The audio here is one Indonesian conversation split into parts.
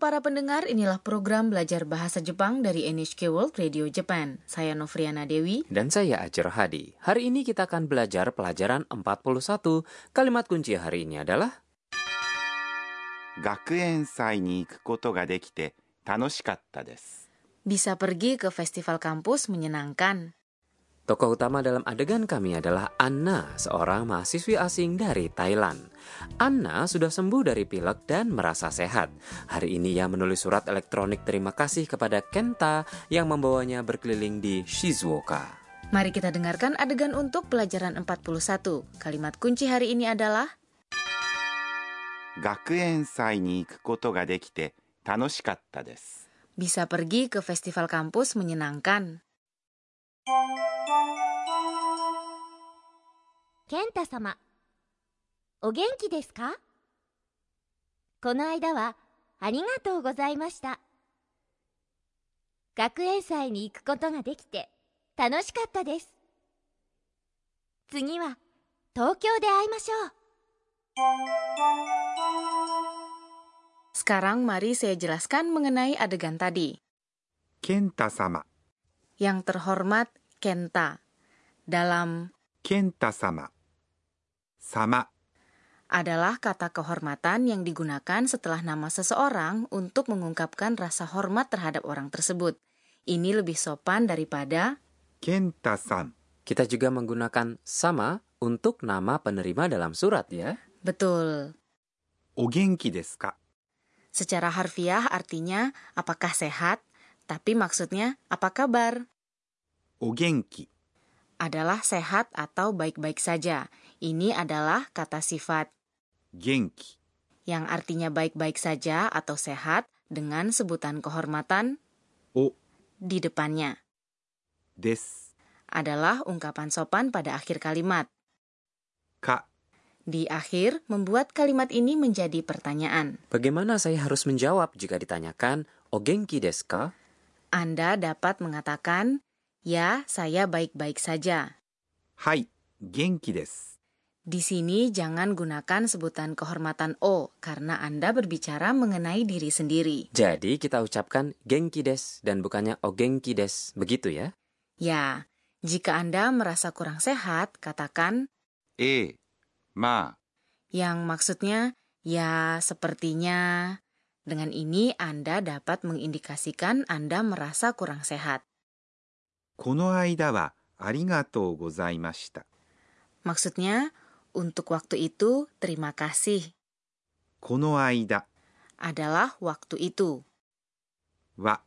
para pendengar, inilah program belajar bahasa Jepang dari NHK World Radio Japan. Saya Novriana Dewi. Dan saya Ajar Hadi. Hari ini kita akan belajar pelajaran 41. Kalimat kunci hari ini adalah 学園祭に行くことができて楽しかったです。 Bisa pergi ke festival kampus menyenangkan. Tokoh utama dalam adegan kami adalah Anna, seorang mahasiswi asing dari Thailand. Anna sudah sembuh dari pilek dan merasa sehat. Hari ini ia menulis surat elektronik terima kasih kepada Kenta yang membawanya berkeliling di Shizuoka. Mari kita dengarkan adegan untuk pelajaran 41. Kalimat kunci hari ini adalah 学園祭に行くことができて楽しかったです。 bisa pergi ke festival kampus menyenangkan. 健太様お元気ですかこの間はありがとうございました学園祭に行くことができて楽しかったです次は東京で会いましょう Sekarang mari saya jelaskan mengenai adegan tadi. 健太様、Yang terhormat Kenta. Dalam 健太 sama adalah kata kehormatan yang digunakan setelah nama seseorang untuk mengungkapkan rasa hormat terhadap orang tersebut. Ini lebih sopan daripada Kenta-san. Kita juga menggunakan sama untuk nama penerima dalam surat ya. Betul. Ogenki desu ka? Secara harfiah artinya apakah sehat, tapi maksudnya apa kabar? Ogenki adalah sehat atau baik-baik saja. Ini adalah kata sifat genki yang artinya baik-baik saja atau sehat dengan sebutan kehormatan o di depannya. Des adalah ungkapan sopan pada akhir kalimat. Ka di akhir membuat kalimat ini menjadi pertanyaan. Bagaimana saya harus menjawab jika ditanyakan "O genki desu ka"? Anda dapat mengatakan Ya, saya baik-baik saja. Hai, genki desu. Di sini jangan gunakan sebutan kehormatan o karena Anda berbicara mengenai diri sendiri. Jadi kita ucapkan genki desu dan bukannya o genki desu, begitu ya? Ya, jika Anda merasa kurang sehat, katakan e ma. Yang maksudnya ya sepertinya. Dengan ini Anda dapat mengindikasikan Anda merasa kurang sehat. この間はありがとうございました。 Maksudnya, untuk waktu itu terima kasih この間 adalah waktu itu. は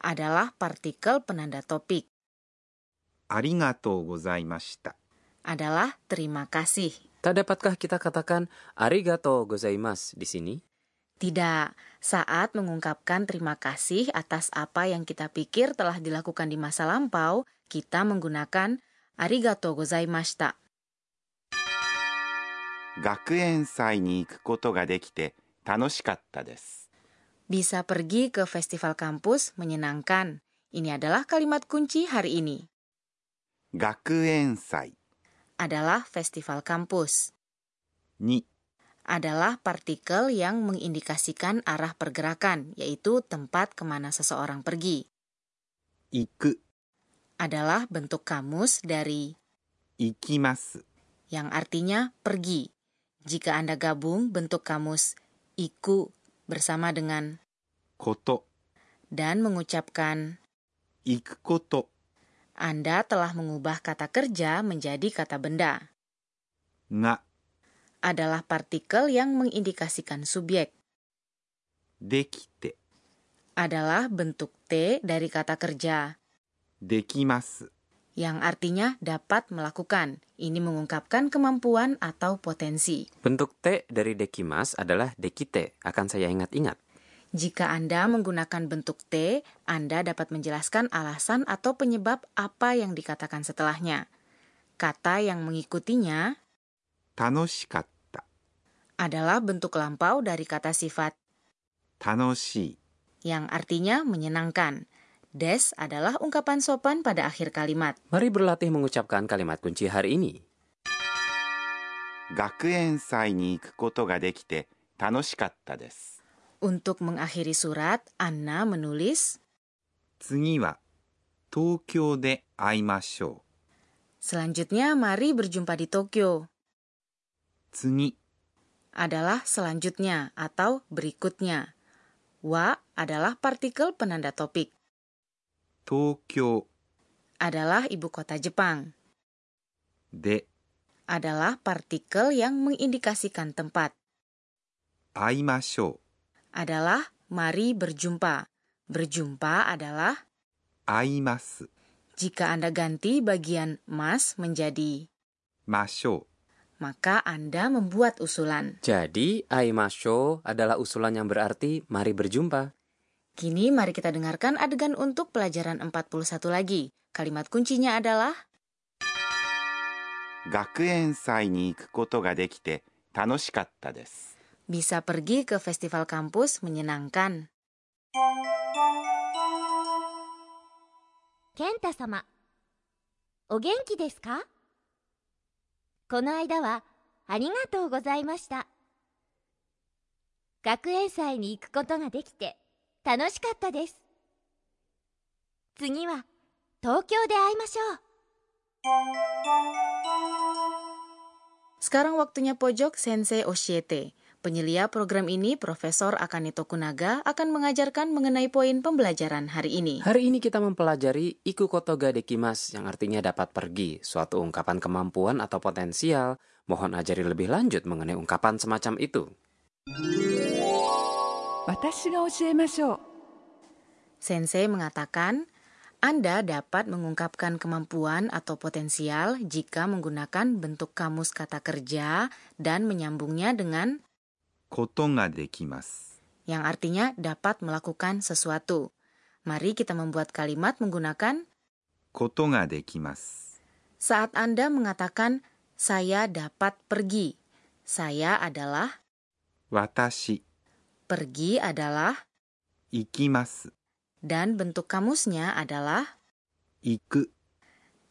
Adalah partikel penanda topik. ありがとうございました。 Adalah terima kasih. Tak dapatkah kita katakan arigato gozaimasu di sini? Tidak, saat mengungkapkan terima kasih atas apa yang kita pikir telah dilakukan di masa lampau, kita menggunakan arigato gozaimashita. 学園祭に行くことができて楽しかったです。 Bisa pergi ke festival kampus menyenangkan. Ini adalah kalimat kunci hari ini. 学園祭 Adalah festival kampus. に adalah partikel yang mengindikasikan arah pergerakan, yaitu tempat ke mana seseorang pergi. Iku adalah bentuk kamus dari ikimasu yang artinya pergi. Jika Anda gabung bentuk kamus iku bersama dengan koto dan mengucapkan iku koto, Anda telah mengubah kata kerja menjadi kata benda. Nga adalah partikel yang mengindikasikan subjek. Dekite adalah bentuk T dari kata kerja. Dekimasu yang artinya dapat melakukan. Ini mengungkapkan kemampuan atau potensi. Bentuk T dari dekimas adalah dekite, akan saya ingat-ingat. Jika Anda menggunakan bentuk T, Anda dapat menjelaskan alasan atau penyebab apa yang dikatakan setelahnya. Kata yang mengikutinya, Tanoshikat adalah bentuk lampau dari kata sifat tanoshi yang artinya menyenangkan. Des adalah ungkapan sopan pada akhir kalimat. Mari berlatih mengucapkan kalimat kunci hari ini. Gakuen. Untuk mengakhiri surat, Anna menulis Tsugi Tokyo de. Selanjutnya, mari berjumpa di Tokyo. Tsugi adalah selanjutnya atau berikutnya. Wa adalah partikel penanda topik. Tokyo adalah ibu kota Jepang. De adalah partikel yang mengindikasikan tempat. Aimasho adalah mari berjumpa. Berjumpa adalah aimasu. Jika Anda ganti bagian mas menjadi masho maka Anda membuat usulan. Jadi, aimasho adalah usulan yang berarti mari berjumpa. Kini mari kita dengarkan adegan untuk pelajaran 41 lagi. Kalimat kuncinya adalah う。学園祭に行くことができて楽しかったです。 bisa pergi ke festival kampus menyenangkan. 健太様お元気ですか この間はありがとうございました。学園祭に行くことができて楽しかったです。次は東京で会いましょう。Sekarang waktunya pojok Sensei Oshiete. Penyelia program ini, Profesor Akanito Kunaga, akan mengajarkan mengenai poin pembelajaran hari ini. Hari ini kita mempelajari iku kotoga dekimas, yang artinya dapat pergi, suatu ungkapan kemampuan atau potensial. Mohon ajari lebih lanjut mengenai ungkapan semacam itu. Sensei mengatakan, Anda dapat mengungkapkan kemampuan atau potensial jika menggunakan bentuk kamus kata kerja dan menyambungnya dengan kotonga. Yang artinya dapat melakukan sesuatu. Mari kita membuat kalimat menggunakan ことができます。saat. Saat Anda mengatakan saya dapat pergi, saya adalah watashi. Pergi adalah ikimasu. Dan bentuk kamusnya adalah iku.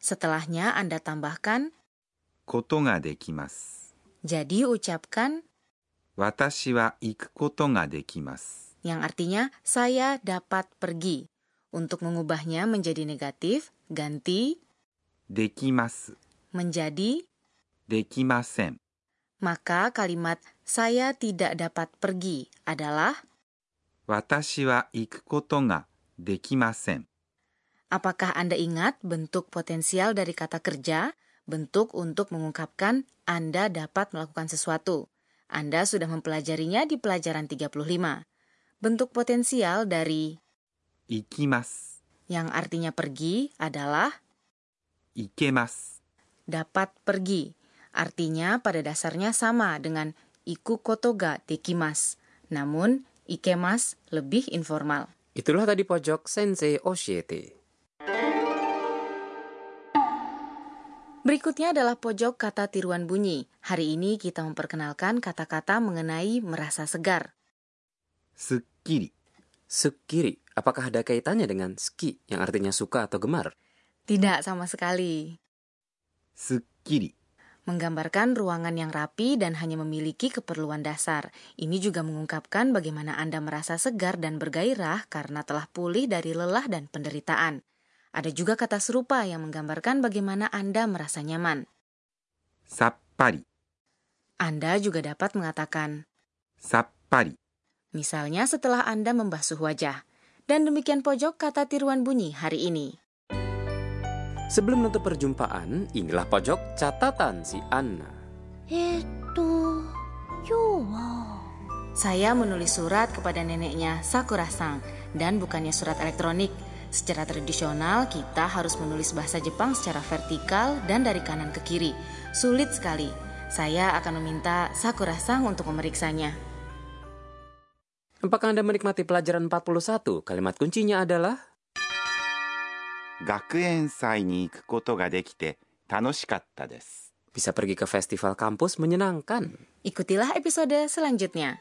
Setelahnya Anda tambahkan kotonga dekimasu. Jadi ucapkan Watashi. Yang artinya, saya dapat pergi. Untuk mengubahnya menjadi negatif, ganti dekimasu menjadi dekimasen. Maka kalimat saya tidak dapat pergi adalah watashi wa ga. Apakah Anda ingat bentuk potensial dari kata kerja? Bentuk untuk mengungkapkan Anda dapat melakukan sesuatu. Anda sudah mempelajarinya di pelajaran 35. Bentuk potensial dari ikimas yang artinya pergi adalah ikemas. Dapat pergi. Artinya pada dasarnya sama dengan iku kotoga dekimas. Namun, ikemas lebih informal. Itulah tadi pojok Sensei Oshiete. Berikutnya adalah pojok kata tiruan bunyi. Hari ini kita memperkenalkan kata-kata mengenai merasa segar. Sekiri. Sekiri. Apakah ada kaitannya dengan ski yang artinya suka atau gemar? Tidak sama sekali. Sekiri. Menggambarkan ruangan yang rapi dan hanya memiliki keperluan dasar. Ini juga mengungkapkan bagaimana Anda merasa segar dan bergairah karena telah pulih dari lelah dan penderitaan. Ada juga kata serupa yang menggambarkan bagaimana Anda merasa nyaman. Sappari. Anda juga dapat mengatakan sappari. Misalnya setelah Anda membasuh wajah. Dan demikian pojok kata tiruan bunyi hari ini. Sebelum menutup perjumpaan, inilah pojok catatan si Anna. Itu Yuwa. Saya menulis surat kepada neneknya Sakura Sang dan bukannya surat elektronik Secara tradisional, kita harus menulis bahasa Jepang secara vertikal dan dari kanan ke kiri. Sulit sekali. Saya akan meminta Sakura-sang untuk memeriksanya. Apakah Anda menikmati pelajaran 41? Kalimat kuncinya adalah 学園祭に行くことができて楽しかったです。 bisa pergi ke festival kampus menyenangkan. Ikutilah episode selanjutnya.